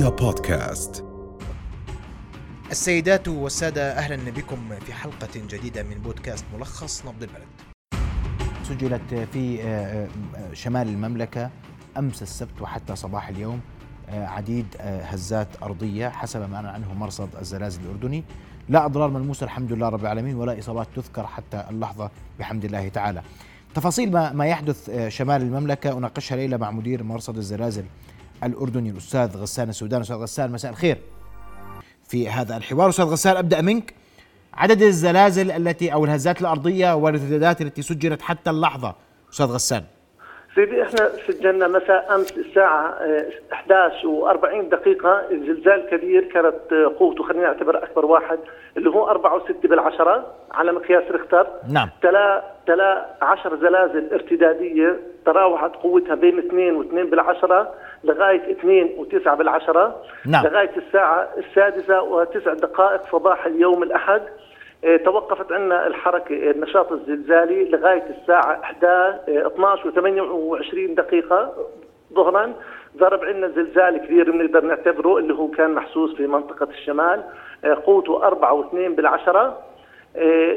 رؤيا بودكاست. السيدات والسادة أهلا بكم في حلقة جديدة من بودكاست ملخص نبض البلد. سجلت في آه، آه، شمال المملكة أمس السبت وحتى صباح اليوم آه، عديد هزات أرضية حسب ما أعلن عنه مرصد الزلازل الأردني. لا أضرار ملموسة الحمد لله رب العالمين ولا إصابات تذكر حتى اللحظة بحمد الله تعالى. تفاصيل ما, ما يحدث شمال المملكة أناقشها ليلة مع مدير مرصد الزلازل. الأردني الأستاذ غسان السودان. أستاذ غسان مساء الخير. في هذا الحوار أستاذ غسان أبدأ منك. عدد الزلازل التي أو الهزات الأرضية والارتدادات التي سجلت حتى اللحظة أستاذ غسان؟ سيدي إحنا سجلنا مساء أمس الساعة 11 و40 دقيقة. زلزال كبير كانت قوته خلينا نعتبر أكبر واحد اللي هو 4.6 بالعشرة. على مقياس ريختر نعم. تلا تلا 10 زلازل ارتدادية تراوحت قوتها بين 2 و2 بالعشرة لغاية 2 و9 بالعشرة. نعم. لغاية الساعة السادسة وتسع دقائق صباح اليوم الأحد آه، توقفت عندنا الحركة النشاط الزلزالي لغاية الساعة 11 12 و28 دقيقة. ظهرا ضرب عندنا زلزال كبير بنقدر نعتبره اللي هو كان محسوس في منطقة الشمال آه، قوته 4 و2 بالعشرة. آه،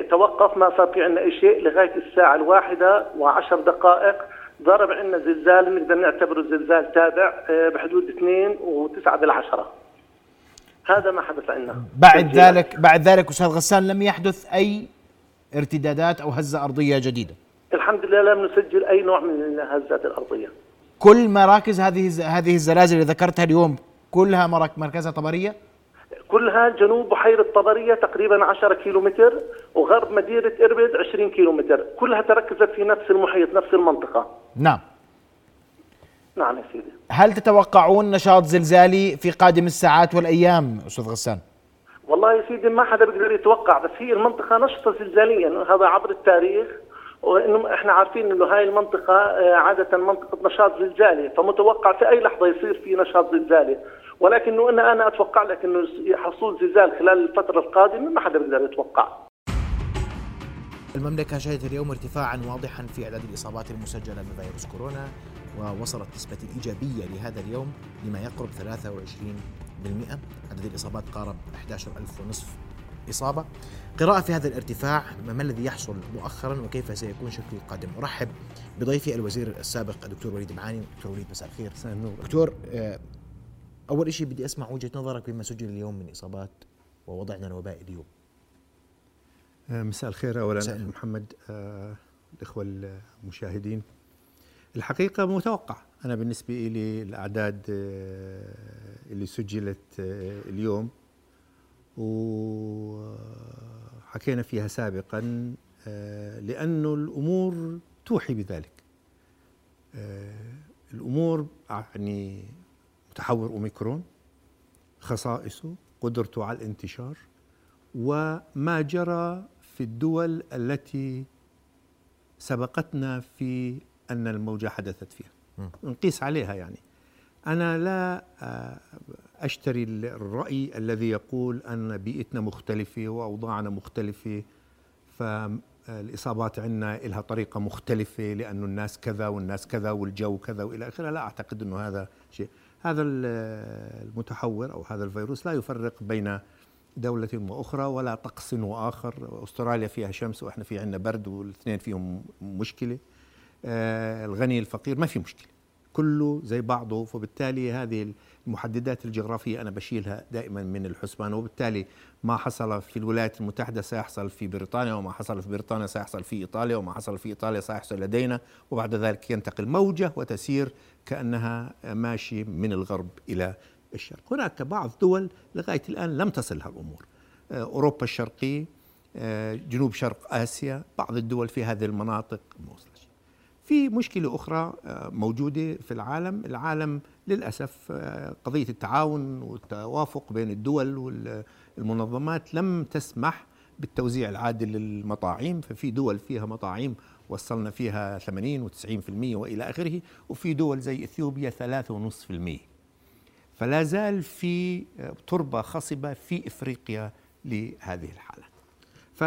توقف ما صار في عندنا أي شيء لغاية الساعة الواحدة وعشر دقائق. ضرب عندنا زلزال نقدر نعتبره زلزال تابع بحدود 2 و9 بالعشرة. هذا ما حدث عندنا. بعد ذلك بعد ذلك أستاذ غسان لم يحدث أي ارتدادات أو هزة أرضية جديدة؟ الحمد لله لم نسجل أي نوع من الهزات الأرضية. كل مراكز هذه هذه الزلازل اللي ذكرتها اليوم كلها مرك- مركزها طبرية؟ كلها جنوب بحيرة طبرية تقريبا 10 كيلومتر وغرب مدينة إربد 20 كيلومتر. كلها تركزت في نفس المحيط نفس المنطقة. نعم. نعم يا سيدي. هل تتوقعون نشاط زلزالي في قادم الساعات والأيام أستاذ غسان؟ والله يا سيدي ما حدا بيقدر يتوقع بس هي المنطقة نشطة زلزاليا هذا عبر التاريخ وإنه إحنا عارفين إنه هاي المنطقة آه، عادة منطقة نشاط زلزالي فمتوقع في أي لحظة يصير في نشاط زلزالي. ولكنه أنا أنا أتوقع لك إنه حصول زلزال خلال الفترة القادمة ما حدا بيقدر يتوقع. المملكة شهدت اليوم ارتفاعا واضحا في أعداد الإصابات المسجلة بفيروس كورونا ووصلت نسبة الإيجابية لهذا اليوم لما يقرب 23% عدد الإصابات قارب 11000 ونصف إصابة. قراءة في هذا الارتفاع ما الذي يحصل مؤخرا وكيف سيكون شكل القادم؟ أرحب بضيفي الوزير السابق الدكتور وليد معاني. دكتور وليد مساء الخير. مساء النور. دكتور أول شيء بدي أسمع وجهة نظرك بما سجل اليوم من إصابات ووضعنا الوبائي اليوم. آه، مساء الخير اولا مساء. محمد. آه، الإخوة المشاهدين. الحقيقة متوقع. أنا بالنسبة لي الأعداد آه، اللي سجلت آه، اليوم وحكينا فيها سابقا لأنه الأمور توحي بذلك. الأمور يعني متحور أوميكرون خصائصه قدرته على الانتشار وما جرى في الدول التي سبقتنا في أن الموجة حدثت فيها. نقيس عليها يعني. أنا لا آه، أشتري الرأي الذي يقول أن بيئتنا مختلفة وأوضاعنا مختلفة فالإصابات عندنا لها طريقة مختلفة لأنه الناس كذا والناس كذا والجو كذا وإلى آخره. لا أعتقد إنه هذا شيء. هذا ال- المتحور أو هذا الفيروس لا يفرق بين دولة وأخرى ولا طقس وآخر. أستراليا فيها شمس وإحنا في عندنا برد والاثنين فيهم مشكلة. آه الغني الفقير ما في مشكلة. كله زي بعضه فبالتالي هذه المحددات الجغرافية أنا بشيلها دائما من الحسبان وبالتالي ما حصل في الولايات المتحدة سيحصل في بريطانيا وما حصل في بريطانيا سيحصل في إيطاليا وما حصل في إيطاليا سيحصل لدينا وبعد ذلك ينتقل موجة وتسير كأنها ماشي من الغرب إلى الشرق. هناك بعض دول لغاية الآن لم تصلها الأمور آه، أوروبا الشرقية آه، جنوب شرق آسيا بعض الدول في هذه المناطق ما وصلش في مشكلة أخرى آه، موجودة في العالم. العالم للأسف آه، قضية التعاون والتوافق بين الدول والمنظمات لم تسمح بالتوزيع العادل للمطاعيم ففي دول فيها مطاعيم وصلنا فيها 80 و90% وإلى آخره وفي دول زي إثيوبيا 3.5% فلا زال في تربة خصبة في إفريقيا لهذه الحالة. ف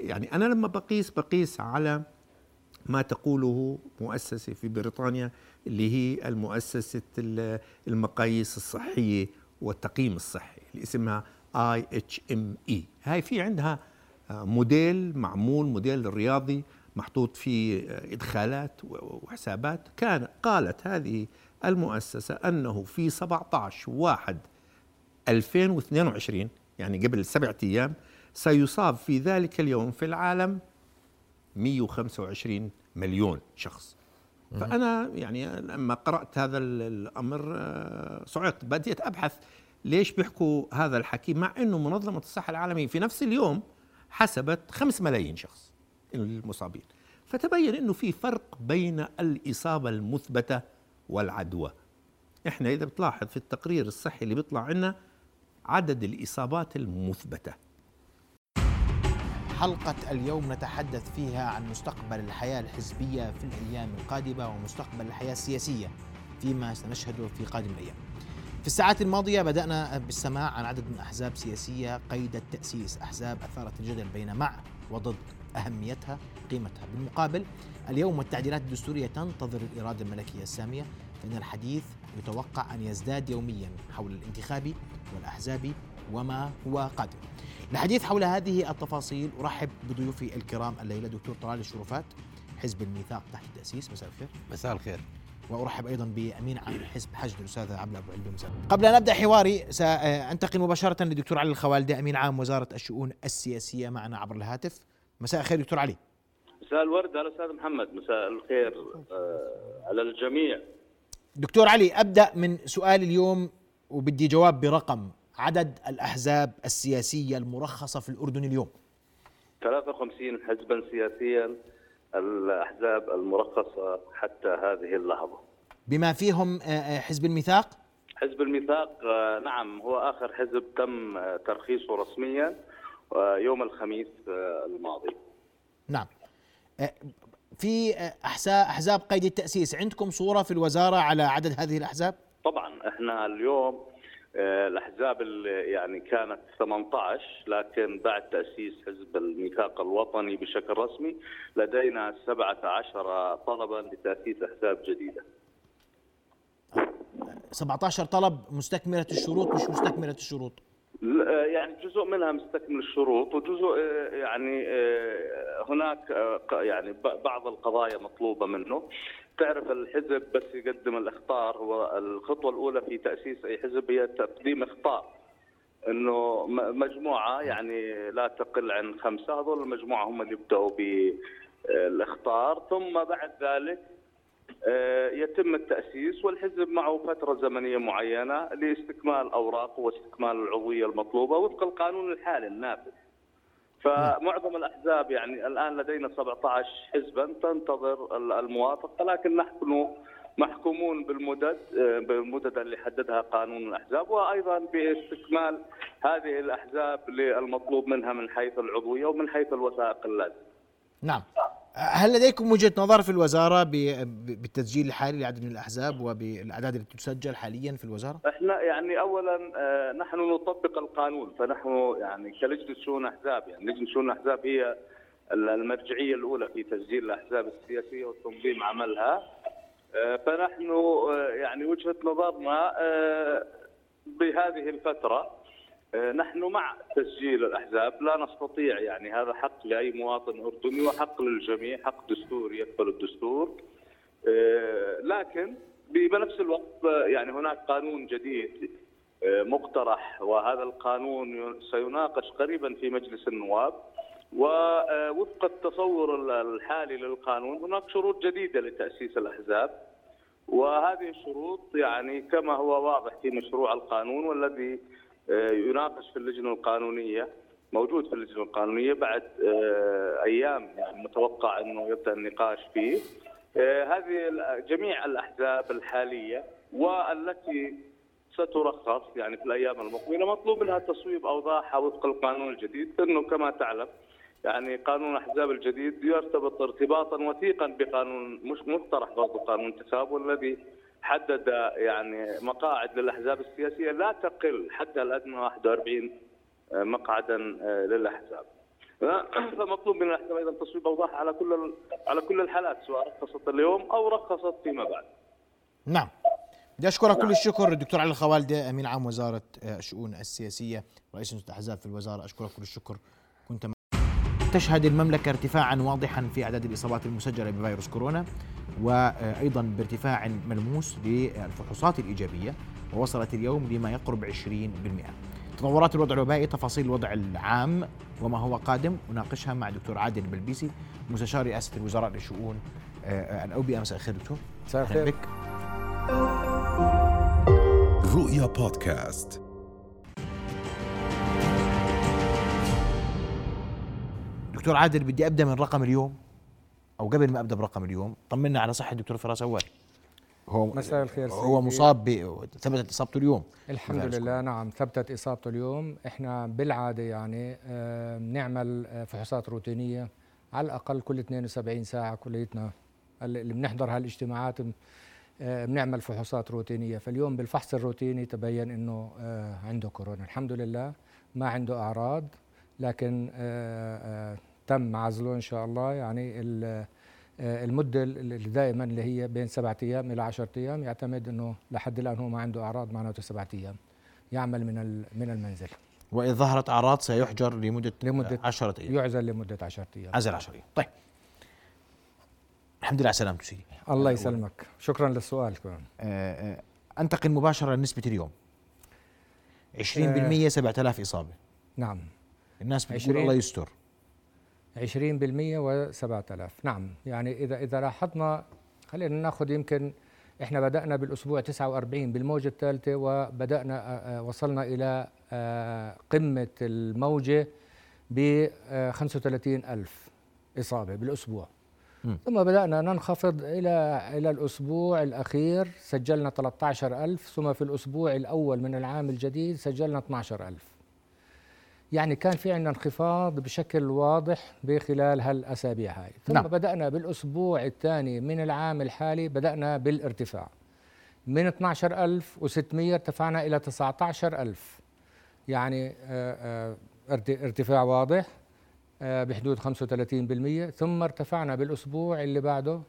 يعني أنا لما بقيس بقيس على ما تقوله مؤسسة في بريطانيا اللي هي المؤسسة المقاييس الصحية والتقييم الصحي اللي اسمها اي هاي في عندها آه، موديل معمول موديل رياضي محطوط فيه آه، إدخالات وحسابات. كان قالت هذه المؤسسة أنه في 17 واحد 2022 يعني قبل سبعة أيام سيصاب في ذلك اليوم في العالم 125 مليون شخص. فأنا يعني لما قرأت هذا الأمر آه، صعقت بديت أبحث ليش بيحكوا هذا الحكي مع إنه منظمة الصحة العالمية في نفس اليوم حسبت 5 ملايين شخص المصابين. فتبين إنه في فرق بين الإصابة المثبتة والعدوى. إحنا إذا بتلاحظ في التقرير الصحي اللي بيطلع عنا عدد الإصابات المثبتة. حلقة اليوم نتحدث فيها عن مستقبل الحياة الحزبية في الأيام القادمة ومستقبل الحياة السياسية فيما سنشهده في قادم الأيام. في الساعات الماضية بدأنا بالسماع عن عدد من أحزاب سياسية قيد التأسيس. أحزاب أثارت الجدل بين مع وضد أهميتها قيمتها بالمقابل. اليوم والتعديلات الدستورية تنتظر الإرادة الملكية السامية. فإن الحديث يتوقع أن يزداد يوميا حول الانتخابي والأحزابي وما هو قادم الحديث حول هذه التفاصيل أرحب بضيوفي الكرام الليلة دكتور طلال الشرفات حزب الميثاق تحت التأسيس. مساء الخير. مساء الخير. وأرحب أيضا بأمين عام حزب حشد الاستاذ عبد ابو علبه مساء قبل أن أبدأ حواري سأنتقل مباشرة للدكتور علي الخوالدي أمين عام وزارة الشؤون السياسية معنا عبر الهاتف. مساء الخير دكتور علي. مساء الورد على أستاذ محمد. مساء الخير آه، على الجميع. دكتور علي أبدأ من سؤال اليوم وبدي جواب برقم عدد الأحزاب السياسية المرخصة في الأردن اليوم. 53 حزبا سياسيا الأحزاب المرخصة حتى هذه اللحظة. بما فيهم آه، آه، حزب الميثاق؟ حزب الميثاق آه، نعم هو آخر حزب تم ترخيصه رسميا يوم الخميس الماضي. نعم. في أحزاب قيد التأسيس عندكم صورة في الوزارة على عدد هذه الأحزاب؟ طبعا إحنا اليوم الأحزاب اللي يعني كانت 18 لكن بعد تأسيس حزب الميثاق الوطني بشكل رسمي لدينا 17 طلبا لتأسيس أحزاب جديدة. 17 طلب مستكملة الشروط مش مستكملة الشروط؟ آه، يعني جزء منها مستكمل الشروط وجزء آه، يعني هناك يعني بعض القضايا مطلوبة منه. تعرف الحزب بس يقدم الإخطار هو الخطوة الأولى في تأسيس أي حزب هي تقديم إخطار. إنه مجموعة يعني لا تقل عن خمسة هذول المجموعة هم اللي يبدأوا بالإخطار. ثم بعد ذلك آه، يتم التأسيس والحزب معه فترة زمنية معينة لاستكمال اوراقه واستكمال العضوية المطلوبة وفق القانون الحالي النافذ. فمعظم الأحزاب يعني الآن لدينا 17 حزبا تنتظر الموافقة لكن نحن محكومون بالمدد بالمدد اللي حددها قانون الأحزاب وأيضا باستكمال هذه الأحزاب للمطلوب منها من حيث العضوية ومن حيث الوثائق اللازمة. نعم. هل لديكم وجهة نظر في الوزارة بالتسجيل الحالي لعدد من الأحزاب وبالأعداد التي تسجل حاليا في الوزارة؟ إحنا يعني اولا آه، نحن نطبق القانون فنحن يعني كلجنة شؤون احزاب يعني لجنة شؤون الأحزاب هي المرجعية الأولى في تسجيل الأحزاب السياسية وتنظيم عملها آه، فنحن آه، يعني وجهة نظرنا بهذه الفترة نحن مع تسجيل الأحزاب. لا نستطيع يعني هذا حق لأي مواطن أردني وحق للجميع حق دستوري يكفل الدستور. آه، لكن بنفس الوقت آه، يعني هناك قانون جديد مقترح وهذا القانون سيناقش قريبا في مجلس النواب. ووفق التصور الحالي للقانون هناك شروط جديدة لتأسيس الأحزاب. وهذه الشروط يعني كما هو واضح في مشروع القانون والذي آه، يناقش في اللجنة القانونية موجود في اللجنة القانونية بعد آه، أيام يعني متوقع إنه يبدأ النقاش فيه. آه، هذه جميع الأحزاب الحالية والتي سترخص يعني في الأيام المقبلة مطلوب منها تصويب اوضاعها وفق القانون الجديد. إنه كما تعلم يعني قانون الأحزاب الجديد يرتبط ارتباطا وثيقا بقانون مش مقترح برضه قانون الانتخاب والذي حدد يعني مقاعد للأحزاب السياسية لا تقل حتى الادنى 41 مقعدا آه، للأحزاب. فمطلوب من الأحزاب أيضا تصويب أوضاح على كل على كل الحالات سواء رخصت اليوم أو رخصت فيما بعد. نعم. بدي أشكرك كل الشكر الدكتور علي الخوالدي أمين عام وزارة آه، الشؤون السياسية رئيس الأحزاب في الوزارة أشكرك كل الشكر كنت تشهد المملكة ارتفاعا واضحا في أعداد الإصابات المسجلة بفيروس كورونا وأيضا بارتفاع ملموس للفحوصات الإيجابية ووصلت اليوم لما يقرب 20% تطورات الوضع الوبائي تفاصيل الوضع العام وما هو قادم نناقشها مع دكتور عادل البلبيسي مستشار رئاسه الوزراء لشؤون آه، الأوبئة. مساء الخير دكتور. مساء الخير. بك. رؤيا بودكاست. دكتور عادل بدي أبدأ من رقم اليوم. أو قبل ما أبدأ برقم اليوم طمنا على صحة الدكتور فراس أول. هو مساء الخير هو سيدي. مصاب ب ثبتت إصابته اليوم. الحمد لله نعم ثبتت إصابته اليوم. إحنا بالعادة يعني آه، بنعمل آه، فحوصات روتينية على الأقل كل 72 ساعة كليتنا. اللي بنحضر هالاجتماعات آه، بنعمل فحوصات روتينية. فاليوم بالفحص الروتيني تبين إنه آه، عنده كورونا. الحمد لله ما عنده أعراض لكن آه، آه، تم عزله إن شاء الله. يعني آه، المدة اللي دائما اللي هي بين سبعة أيام إلى 10 أيام يعتمد إنه لحد الآن هو ما عنده أعراض معناته سبعة أيام يعمل من من المنزل. وإذا ظهرت أعراض سيحجر لمدة لمدة 10 أيام. يعزل لمدة 10 أيام. عزل 10 أيام. طيب. الحمد لله على سلامته سيدي. الله يسلمك. شكرا للسؤال كمان. آه، آه، أنتقل مباشرة لنسبة اليوم. 20% 7000 إصابة. نعم. الناس بتقول 20. الله يستر. 20% و7000 نعم يعني إذا إذا لاحظنا خلينا ناخذ يمكن إحنا بدأنا بالأسبوع 49 بالموجة الثالثة وبدأنا آه، آه، وصلنا إلى آه، قمة الموجة ب 35000 إصابة بالأسبوع. مم. ثم بدأنا ننخفض إلى إلى الأسبوع الأخير سجلنا 13000 ثم في الأسبوع الأول من العام الجديد سجلنا 12000 يعني كان في عندنا انخفاض بشكل واضح بخلال هالأسابيع هاي. ثم نعم. بدأنا بالأسبوع الثاني من العام الحالي بدأنا بالارتفاع. من 12600 ارتفعنا إلى 19000 يعني آه، آه، ارت- ارتفاع واضح آه، بحدود 35% ثم ارتفعنا بالأسبوع اللي بعده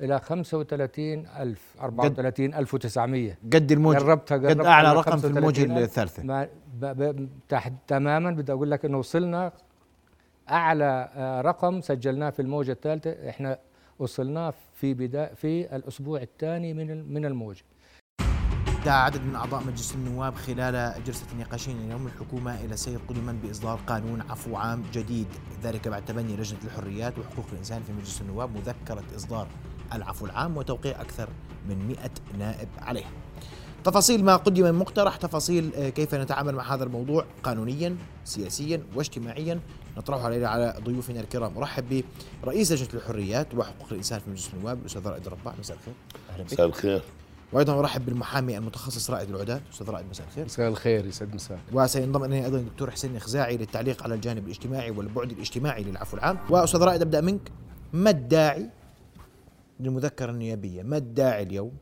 إلى 35000 34900 قد الموجة قربتها قد قربتها أعلى على رقم في 35,000. الثالثة. ما ب ب تحت تماما بدي أقول لك إنه وصلنا أعلى آه، رقم سجلناه في الموجة الثالثة. إحنا وصلناه في بدا في الأسبوع الثاني من ال- من الموجة. دعا عدد من أعضاء مجلس النواب خلال جلسة النقاشين اليوم. الحكومة إلى سير قدما بإصدار قانون عفو عام جديد ذلك بعد تبني لجنة الحريات وحقوق الإنسان في مجلس النواب مذكرة إصدار العفو العام وتوقيع أكثر من 100 نائب عليه. تفاصيل ما قدم من مقترح تفاصيل آه، كيف نتعامل مع هذا الموضوع قانونيا سياسيا واجتماعيا. نطرحه علينا على ضيوفنا الكرام. أرحب برئيس لجنة الحريات وحقوق الإنسان في مجلس النواب الأستاذ رائد الرباع مساء الخير. أهلا بك. مساء الخير. وأيضا أرحب بالمحامي المتخصص رائد العداد. أستاذ رائد مساء الخير. مساء الخير يسعد مساك وسينضم إلينا أيضا الدكتور حسين الخزاعي للتعليق على الجانب الاجتماعي والبعد الاجتماعي للعفو العام. وأستاذ رائد أبدأ منك. ما الداعي للمذكره النيابية ما الداعي اليوم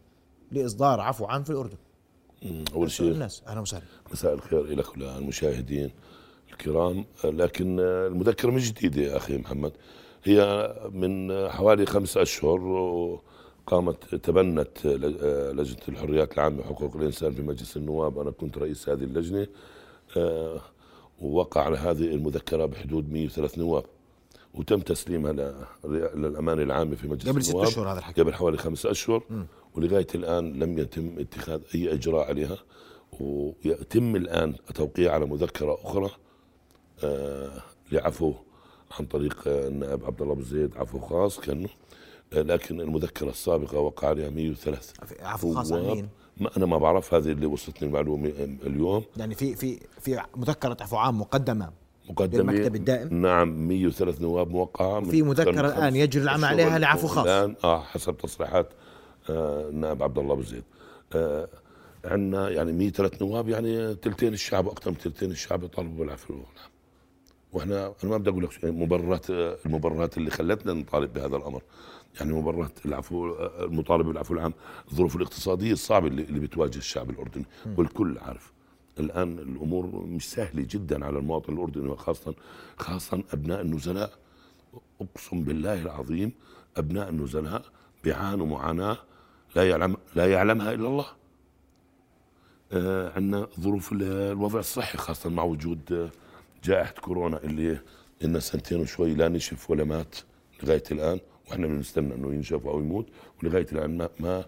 لإصدار عفو عام في أول سؤال شيء الناس. أهلا وسهلا. مساء الخير لك وللمشاهدين الكرام. لكن المذكرة مش جديدة يا أخي محمد. هي من حوالي خمس أشهر قامت تبنت لجنة الحريات العامة وحقوق الإنسان في مجلس النواب. أنا كنت رئيس هذه اللجنة آه، ووقع على هذه المذكرة بحدود 103 نواب. وتم تسليمها للأمانة العامة في مجلس قبل ست أشهر هذا الحكي قبل حوالي خمس أشهر مم. ولغاية الآن لم يتم اتخاذ أي إجراء عليها ويتم الآن التوقيع على مذكرة أخرى آه لعفو عن طريق آه، النائب عبد الله ابو زيد عفو خاص كأنه آه، لكن المذكرة السابقة وقع عليها 103 عفو خاص عن. مين؟ ما أنا ما بعرف هذه اللي وصلتني المعلومة اليوم يعني في في في مذكرة عفو عام مقدمة مقدمة. للمكتب الدائم؟ نعم 103 نواب موقعة من وفي مذكرة الآن يجري العمل عليها لعفو خاص. الان آه حسب تصريحات آه النائب عبد الله أبو زيد. آه عندنا يعني 103 نواب يعني ثلثين الشعب أكثر من ثلثين الشعب يطالبوا بالعفو. نعم. وإحنا أنا ما بدي أقول لك شيء، مبررات آه، المبررات اللي خلتنا نطالب بهذا الأمر. يعني مبررات العفو آه، المطالبه بالعفو العام الظروف الاقتصادية الصعبة اللي, اللي بتواجه الشعب الأردني. والكل عارف. الآن الأمور مش سهلة جدا على المواطن الأردني وخاصه خاصه أبناء النزلاء. أقسم بالله العظيم أبناء النزلاء بيعانوا معاناة لا يعلم لا يعلمها إلا الله. آه، عندنا ظروف ال- الوضع الصحي خاصة مع وجود آه، جائحة كورونا اللي لنا سنتين وشوي لا نشف ولا مات لغاية الآن وإحنا بنستنى إنه ينشف أو يموت ولغاية الآن ما, ما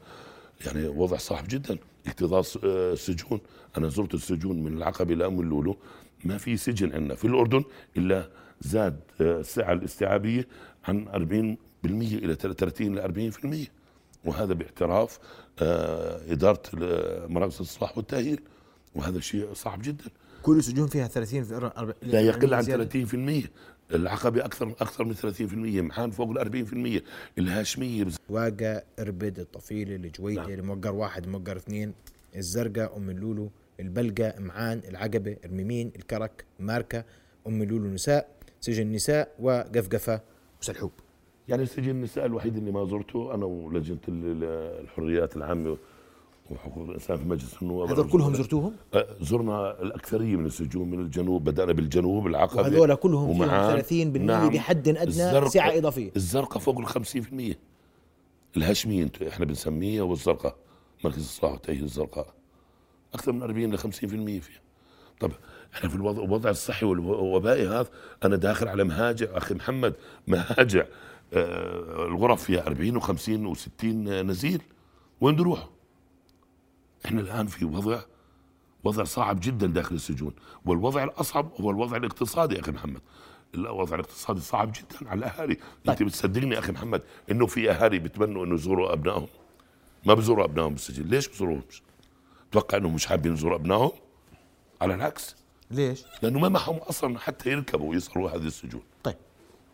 يعني وضع صعب جدا. اكتظاظ آه، سجون. أنا زرت السجون من العقبة إلى أم اللولو. ما في سجن عندنا في الأردن إلا زاد آه، السعة الاستيعابية عن 40% إلى 30 ل 40% وهذا باعتراف آه، ال- مراكز الإصلاح والتأهيل. وهذا شيء صعب جدا. كل السجون فيها 30 في لا يقل عن زيادة. 30% العقبة أكثر أكثر من 30% محان فوق ال 40% الهاشمية بز- واقة إربد الطفيلة الجويدة نعم. الموقر واحد الموقر اثنين الزرقاء أم اللولو البلقة معان العقبة الميمين الكرك ماركة أم اللولو نساء سجن نساء وقفقفة وسلحوب يعني سجن النساء الوحيد اللي ما زرته أنا ولجنة ال- ال- الحريات العامة وحقوق الإنسان في مجلس النواب هذول كلهم زرتوهم آه، زرنا الأكثرية من السجون من الجنوب بدأنا بالجنوب العقبة وهذول كلهم ومعان. 30% نعم. بحد الزرقاء- سعة إضافية الزرقاء فوق ال 50% الهاشمية انت إحنا بنسميها والزرقاء مركز الإصلاح والتأهيل الزرقاء أكثر من 40 ل 50% فيها طب إحنا في الوضع الوضع الصحي والوبائي هذا أنا داخل على مهاجع أخي محمد مهاجع آه، الغرف فيها 40 و50 و60 نزيل وين بيروحوا؟ إحنا الآن في وضع وضع صعب جدا داخل السجون والوضع الأصعب هو الوضع الاقتصادي يا أخي محمد. الوضع الاقتصادي صعب جدا على الأهالي. أنت بتصدقني يا أخي محمد إنه في أهالي بتمنوا إنه يزوروا أبنائهم. ما بزوروا أبنائهم بالسجن. ليش بزوروهمش توقع إنهم مش حابين يزوروا أبنائهم؟ على العكس. ليش؟ لأنه ما معهم أصلا حتى يركبوا ويصلوا هذه السجون. طيب.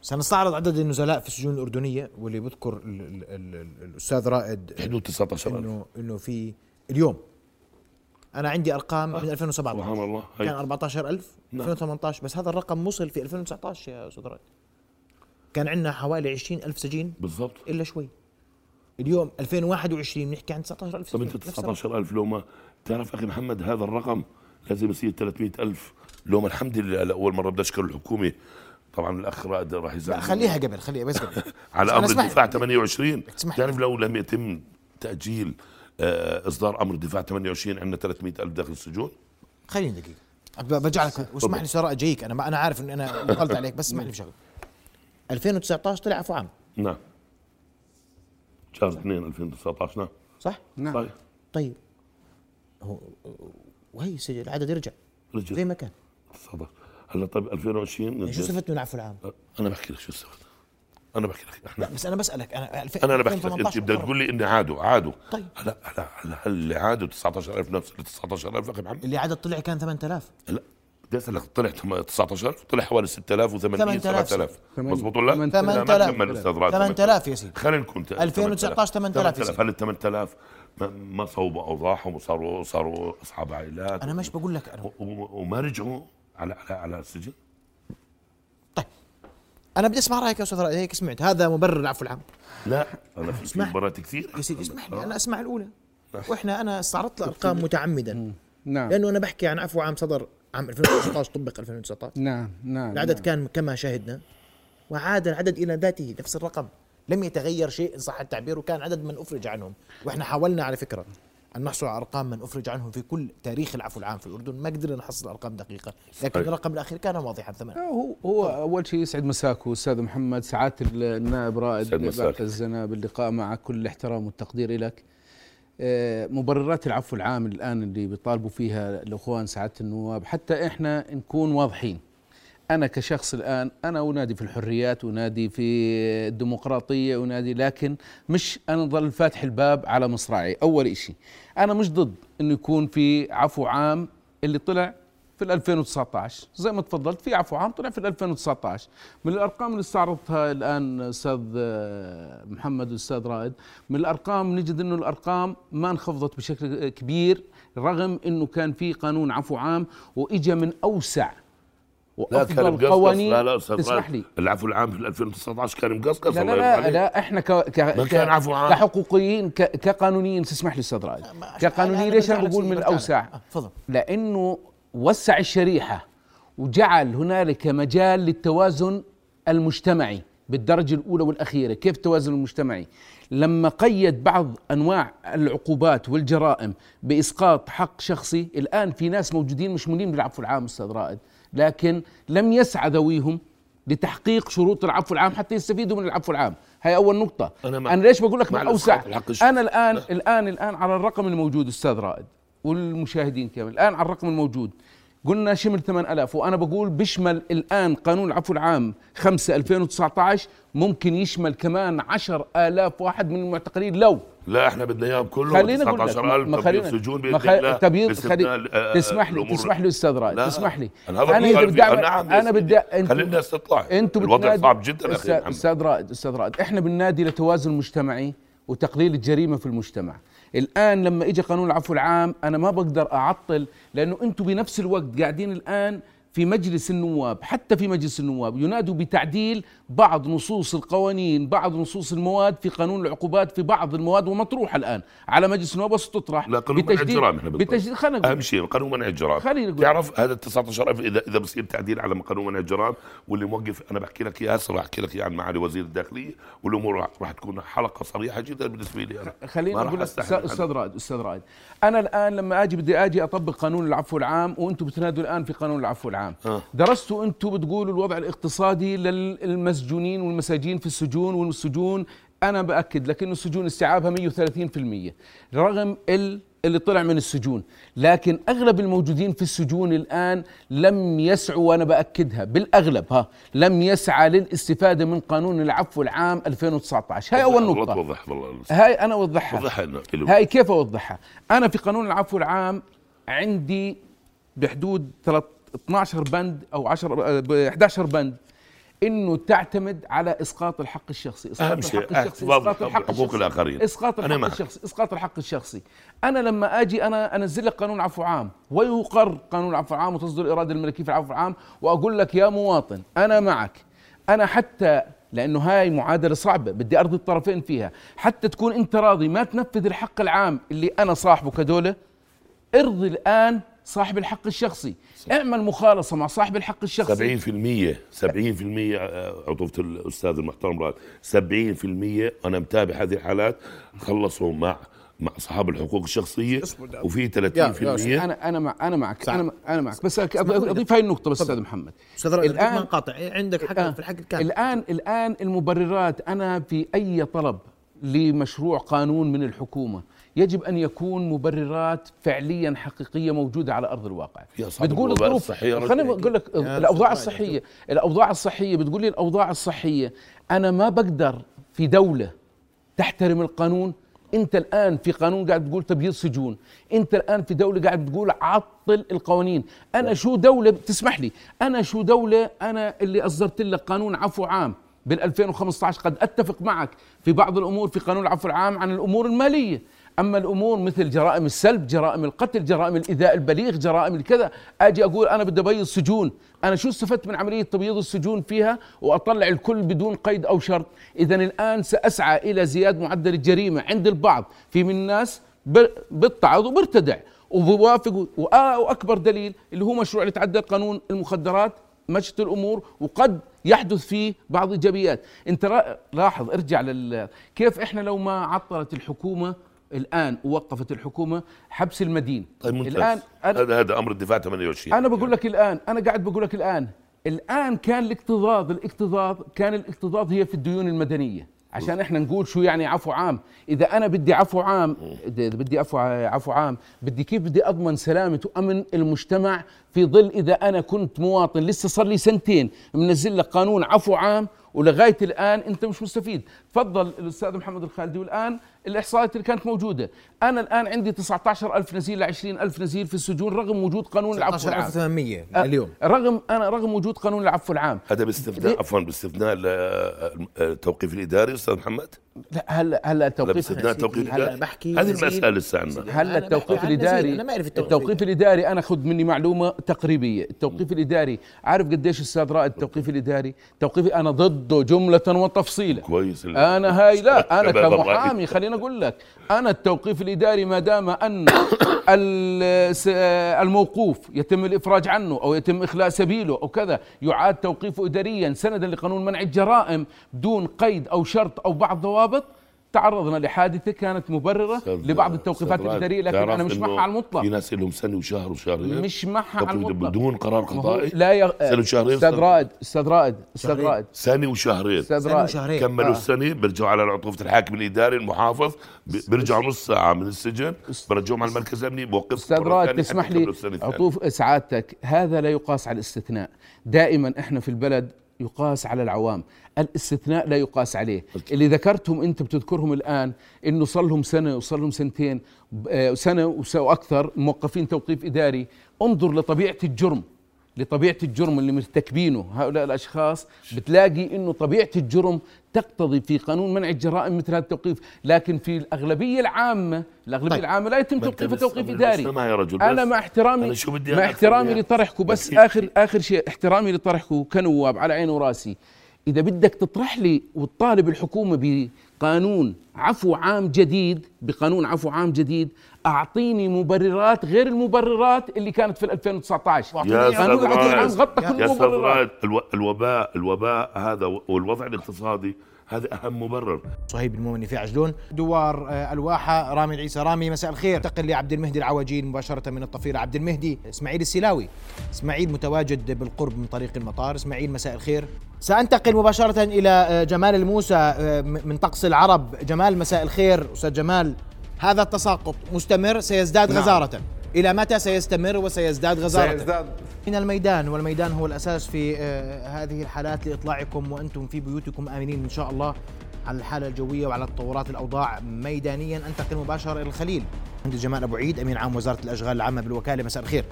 سنستعرض عدد النزلاء في السجون الأردنية واللي بذكر ال ال ال ال الأستاذ رائد حدود 19000 إنه إنه في اليوم. أنا عندي أرقام من 2017 سبحان الله. كان هي 14000 نعم. 2018 بس هذا الرقم وصل في 2019 يا أستاذ رائد. كان عندنا حوالي 20000 سجين. بالضبط. إلا شوي. اليوم 2021 بنحكي عن 19000 طب أنت نفس الرقم. 19000 لو ما تعرف أخي محمد هذا الرقم لازم يصير 300000 لو ما الحمد لله لاول مرة بدي اشكر الحكومة طبعا الأخ رائد راح يزعل لا خليها قبل خليها بس قبل. على أمر الدفاع 28 تسمح لي. تعرف لو لم يتم تأجيل إصدار أمر الدفاع 28 عندنا 300000 داخل السجون. خليني دقيقة. برجع لك واسمح لي رائد جايك أنا ما أنا عارف ان أنا دخلت عليك بس اسمح لي بشغله 2019 طلع عفو عام. نعم. شهر 2 2019 نعم. صح؟ نعم. طيب. طيب. هو وهي السجل العدد رجع. رجع. زي ما كان. 19 هلا طيب 2020 يعني شو استفدت من العفو العام؟ أنا بحكي لك شو استفدت. أنا بحكي لك إحنا لا بس أنا بسألك أنا الف- أنا أنا بحكي لك أنت 2018 بدك تقول لي إني عادوا عادوا طيب. هلا هلا هلا هل اللي عادوا 19000 نفس ال 19000 أخي محمد؟ اللي عدد طلع كان 8000 لا بدي أسألك طلع تم- 19000 طلع حوالي 6000 و800 8000 7000 ثمانية. مضبوط ولا؟ لا، ما 8000 كمل أستاذ راشد 8000 يا سيدي. خلينا نكون 2019 8000 يا سيدي. هل ال 8000 ما- ما صوبوا أوضاعهم وصاروا صاروا أصحاب عائلات؟ أنا مش بقول لك أنا. وما رجعوا على على على السجن؟ أنا بدي أسمع رأيك يا أستاذ رائد هيك سمعت. هذا مبرر العفو العام. لا أنا في. مباريات كثير. يا سيدي اسمح لي أنا أسمع الأولى. وإحنا أنا استعرضت الارقام متعمدا نعم. لأنه أنا بحكي عن عفو عام صدر عام 2019 طبق 2019 نعم نعم العدد نعم. كان كما شاهدنا وعاد العدد إلى ذاته نفس الرقم. لم يتغير شيء إن صح التعبير وكان عدد من أفرج عنهم. وإحنا حاولنا على فكرة. أن نحصل على أرقام من أفرج عنهم في كل تاريخ العفو العام في الأردن. ما قدرنا نحصل ارقام دقيقة. لكن صحيح. الرقم الأخير كان واضحا ثمن. هو هو أول شيء يسعد مساكو أستاذ محمد. سعادة النائب رائد يسعد مساك. بعد الزنا باللقاء معك كل الاحترام والتقدير لك آه، مبررات العفو العام الآن اللي بيطالبوا فيها الأخوان سعادة النواب حتى إحنا نكون واضحين. أنا كشخص الآن أنا أنادي في الحريات أنادي في الديمقراطية أنادي لكن مش أنا ظل فاتح الباب على مصراعي. أول شيء أنا مش ضد إنه يكون في عفو عام اللي طلع في ال 2019 زي ما تفضلت في عفو عام طلع في ال 2019 من الأرقام اللي استعرضتها الآن أستاذ آه، محمد والاستاذ رائد من الأرقام نجد إنه الأرقام ما انخفضت بشكل كبير رغم إنه كان في قانون عفو عام وإجا من أوسع وأفضل مقصقص. قوانين لا لا أستاذ تسمح رائد، لي. العفو العام في 2019 كان مقصقص لا الله لا لا. لا إحنا ك ك كان ك- عفو عام. كحقوقيين ك كقانونيين. تسمح لي أستاذ رائد. كقانونيين ليش أنا بقول من الأوسع؟ تفضل. لأنه وسع الشريحة وجعل هنالك مجال للتوازن المجتمعي بالدرجة الأولى والأخيرة. كيف التوازن المجتمعي؟ لما قيد بعض أنواع العقوبات والجرائم بإسقاط حق شخصي الآن في ناس موجودين مشمولين بالعفو العام أستاذ رائد. لكن لم يسعى ذويهم لتحقيق شروط العفو العام حتى يستفيدوا من العفو العام هاي أول نقطة أنا, مع- أنا ليش بقول لك مع أوسع. أنا الان لا. الان الآن على الرقم الموجود أستاذ رائد والمشاهدين كمان الآن على الرقم الموجود قلنا شمل 8000 وأنا بقول بيشمل الآن قانون العفو العام 5 2019 ممكن يشمل كمان 10000 واحد من المعتقلين لو لا إحنا بدنا اياهم كلهم خلينا أقول لك 19000 ما خلينا سجون ما بإذن خ- الله تبييض خلي تسمح لي تسمح لي أستاذ رائد. تسمح لي أنا بدي نعم أنا بدي انتوا- خلي الناس تطلع أنتوا الوضع صعب جدا. أستاذ رائد أستاذ رائد إحنا بننادي لتوازن مجتمعي وتقليل الجريمة في المجتمع الآن لما اجى قانون العفو العام أنا ما بقدر أعطل لأنه أنتم بنفس الوقت قاعدين الآن في مجلس النواب حتى في مجلس النواب ينادوا بتعديل بعض نصوص القوانين بعض نصوص المواد في قانون العقوبات في بعض المواد ومطروحة الآن. على مجلس النواب وستطرح لا قانون منع الجرائم إحنا. بتجديد خلينا نقول أهم شيء قانون منع الجرائم. خلينا نقول. تعرف هذا ال 19000 اذا إذا بصير تعديل على قانون منع الجرائم واللي موقف أنا بحكي لك إياه هسه راح أحكي لك عن معالي وزير الداخلية والأمور راح- تكون حلقة صريحة جدا بالنسبة لي أنا. أقول لك أستاذ عن- أستاذ رائد أستاذ رائد. أنا الآن لما أجي بدي أجي أطبق قانون العفو العام وأنتم بتنادوا الآن في قانون العفو العام. آه. درستوا أنتم بتقولوا الوضع الاقتصادي للمسجونين والمساجين في السجون والسجون؟ أنا بأكد لك إنه السجون استيعابها 130% رغم ال اللي طلع من السجون. لكن أغلب الموجودين في السجون الآن لم يسعوا وأنا بأكدها بالأغلب ها لم يسعى للاستفادة من قانون العفو العام 2019 هاي أول والله نقطة. توضح هاي أنا أوضحها. وضحها. هاي كيف أوضحها؟ أنا في قانون العفو العام عندي بحدود 12 بند أو 10 آه، ب 11 بند. إنه تعتمد على إسقاط الحق الشخصي. إسقاط أهم شيء الحق الشخصي احتفاظ إسقاط الحق بحقوق الشخصي. الآخرين. إسقاط أنا الحق معك. الشخصي إسقاط الحق الشخصي. أنا لما أجي أنا أنزل لك قانون عفو عام ويقر قانون العفو العام وتصدر الاراده الملكيه في العفو العام وأقول لك يا مواطن أنا معك. أنا حتى لأنه هاي معادلة صعبة بدي أرضي الطرفين فيها. حتى تكون أنت راضي ما تنفذ الحق العام اللي أنا صاحبه كدولة ارضي الآن صاحب الحق الشخصي. اعمل مخالصة مع صاحب الحق الشخصي. 70% 70% آه، عطوفة الأستاذ المحترم رائد 70% أنا متابع هذه الحالات خلصوا مع مع أصحاب الحقوق الشخصية. وفي 30% أنا أنا مع أنا معك صح. أنا أنا معك. بس. أضيف هاي النقطة بس أستاذ محمد. أستاذ رائد الآن- ما نقاطع إيه، عندك حق آه. في الحق الكامل. الآن الآن المبررات أنا في أي طلب لمشروع قانون من الحكومة يجب أن يكون مبررات فعليا حقيقية موجودة على أرض الواقع. بتقول الظروف خليني. أقول لك الأوضاع الصحية الأوضاع الصحية بتقول لي الأوضاع الصحية. أنا ما بقدر في دولة تحترم القانون. أنت الآن في قانون قاعد تقول تبييض سجون. أنت الآن في دولة قاعد تقول عطل القوانين. أنا شو دوله تسمح لي. أنا شو دولة أنا اللي أصدرت لك قانون عفو عام بال 2015 قد أتفق معك في بعض الأمور في قانون العفو العام عن الأمور المالية. أما الأمور مثل جرائم السلب جرائم القتل جرائم الإيذاء البليغ جرائم الكذا أجي أقول أنا بدي أبيض سجون أنا شو استفدت من عملية تبييض السجون فيها وأطلع الكل بدون قيد أو شرط؟ إذا الآن سأسعى إلى زياده معدل الجريمة عند البعض. في من الناس بيتعظ وبيرتدع وبوافق وآ- وأكبر دليل اللي هو مشروع اللي تعدل قانون المخدرات مشت الأمور وقد يحدث فيه بعض ايجابيات أنت لاحظ ارجع لل كيف إحنا لو ما عطلت الحكومة الآن ووقفت الحكومة حبس المدين. طيب ممتاز. الآن هذا هذا أمر الدفاع 28 أنا بقول لك الآن أنا قاعد بقول لك الآن. الآن كان الاكتظاظ الاكتظاظ كان الاكتظاظ هي في الديون المدنية. عشان إحنا نقول شو يعني عفو عام. إذا أنا بدي عفو عام إذا بدي عفو عفو عام بدي كيف بدي أضمن سلامة وأمن المجتمع في ظل إذا أنا كنت مواطن. لسه صار لي سنتين منزل لك قانون عفو عام ولغاية الآن أنت مش مستفيد. تفضل الأستاذ محمد الخالدي والآن الاحصائيات اللي كانت موجودة. أنا الآن عندي 19000 نزيل ل 20000 نزيل في السجون رغم وجود قانون العفو العام. 19800 آه، اليوم رغم أنا رغم وجود قانون العفو العام. هذا باستثناء عفوا باستثناء ال- التوقيف الإداري أستاذ محمد؟ لا هلا هلا لا التوقيف باستثناء التوقيف هلا الإداري؟ بحكي هذه. المسألة لسه عندنا هلا أنا التوقيف الإداري؟ أنا ما أعرف التوقيف. التوقيف الإداري أنا خذ مني معلومة تقريبية. التوقيف الإداري عارف قديش أستاذ رائد التوقيف الإداري؟ توقيف أنا ضد ضده جملة وتفصيلا كويس. أنا هاي لا أنا هذا الرأي. خليني أقول لك أنا التوقيف الإداري ما دام أن الموقوف يتم الإفراج عنه أو يتم إخلاء سبيله أو كذا يعاد توقيفه اداريا سندا لقانون منع الجرائم بدون قيد أو شرط أو بعض ضوابط تعرضنا لحادثة كانت مبررة أستاذ- لبعض التوقيفات أستاذ الإدارية لكن أنا مش معها على المطلق. في ناس لهم سنة وشهر وشهرين. مش معها على المطلق. بدون قرار قضائي؟ لا يغ... سنة وشهرين أستاذ رائد أستاذ رائد أستاذ. رائد. سنة وشهرين. رائد. وشهرين. كملوا آه. السنة بيرجعوا على عطوفه الحاكم الإداري المحافظ بيرجعوا نص ساعة من السجن. برجعهم على المركز الأمني بوقف أستاذ رائد تسمح لي عطوف سعادتك هذا لا يقاس على الاستثناء. دائما إحنا في البلد يقاس على العوام. الاستثناء لا يقاس عليه. اللي ذكرتهم انت بتذكرهم الآن إنه صار لهم سنة وصار لهم سنتين آه، سنة وس- وأكثر موقفين توقيف إداري. انظر لطبيعة الجرم. لطبيعة الجرم اللي مرتكبينه هؤلاء الأشخاص بتلاقي إنه طبيعة الجرم تقتضي في قانون منع الجرائم مثل هذا التوقيف. لكن في الأغلبية العامة الأغلبية طيب. العامة لا يتم توقيفه توقيف إداري. اسمع يا رجل أنا بس مع احترامي أنا شو بدي مع أنا احترامي أكثر لطرحكم بس اخر آخر شيء احترامي لطرحكم كنواب على عيني وراسي. إذا بدك تطرح لي وتطالب الحكومة بقانون عفو عام جديد بقانون عفو عام جديد أعطيني مبررات غير المبررات اللي كانت في 2019 يا قانون العام رائد غطى كل المبررات. الوباء الوباء هذا والوضع الاقتصادي هذا أهم مبرر. صهيب المؤمن في عجلون. دوار آه، الواحة رامي العيسى رامي مساء الخير. انتقل لعبد المهدي العواجين مباشرة من الطفيلة عبد المهدي. إسماعيل السلاوي إسماعيل متواجد بالقرب من طريق المطار. إسماعيل مساء الخير. سأنتقل مباشرة إلى آه، جمال الموسى آه، من طقس العرب. جمال مساء الخير. أستاذ جمال هذا التساقط مستمر سيزداد نعم. غزارة. إلى متى سيستمر وسيزداد غزارة؟ سيزداد. من الميدان والميدان هو الأساس في آه، هذه الحالات لإطلاعكم وأنتم في بيوتكم آمنين إن شاء الله على الحالة الجوية وعلى تطورات الأوضاع ميدانيا. أنتقل مباشرة إلى الخليل عند جمال أبو عيد أمين عام وزارة الأشغال العامة بالوكالة. مساء الخير.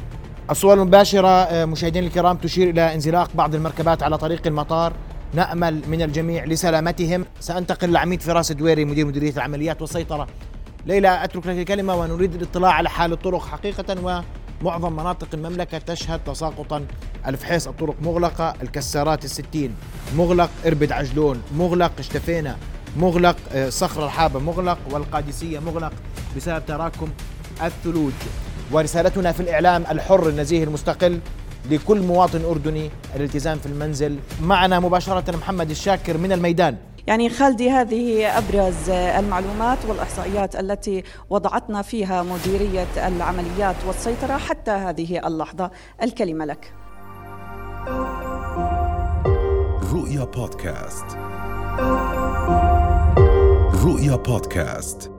الصور المباشرة آه، مشاهدينا الكرام تشير إلى انزلاق بعض المركبات على طريق المطار. نأمل من الجميع لسلامتهم. سأنتقل لعميد فراس الدويري مدير مديرية العمليات والسيطرة. ليلى أترك لك الكلمة ونريد الاطلاع على حال الطرق حقيقة ومعظم مناطق المملكة تشهد تساقطا. الفحيص الطرق مغلقة الكسارات الستين. مغلق إربد عجلون مغلق اشتفينا مغلق آه، صخر الحابة مغلق والقادسية مغلق. بسبب تراكم الثلوج. ورسالتنا في الإعلام الحر النزيه المستقل لكل مواطن أردني الالتزام في المنزل. معنا مباشرة محمد الشاكر من الميدان. يعني خالدي هذه أبرز المعلومات والإحصائيات التي وضعتنا فيها مديرية العمليات والسيطرة حتى هذه اللحظة. الكلمة لك. رؤيا بودكاست. رؤيا بودكاست.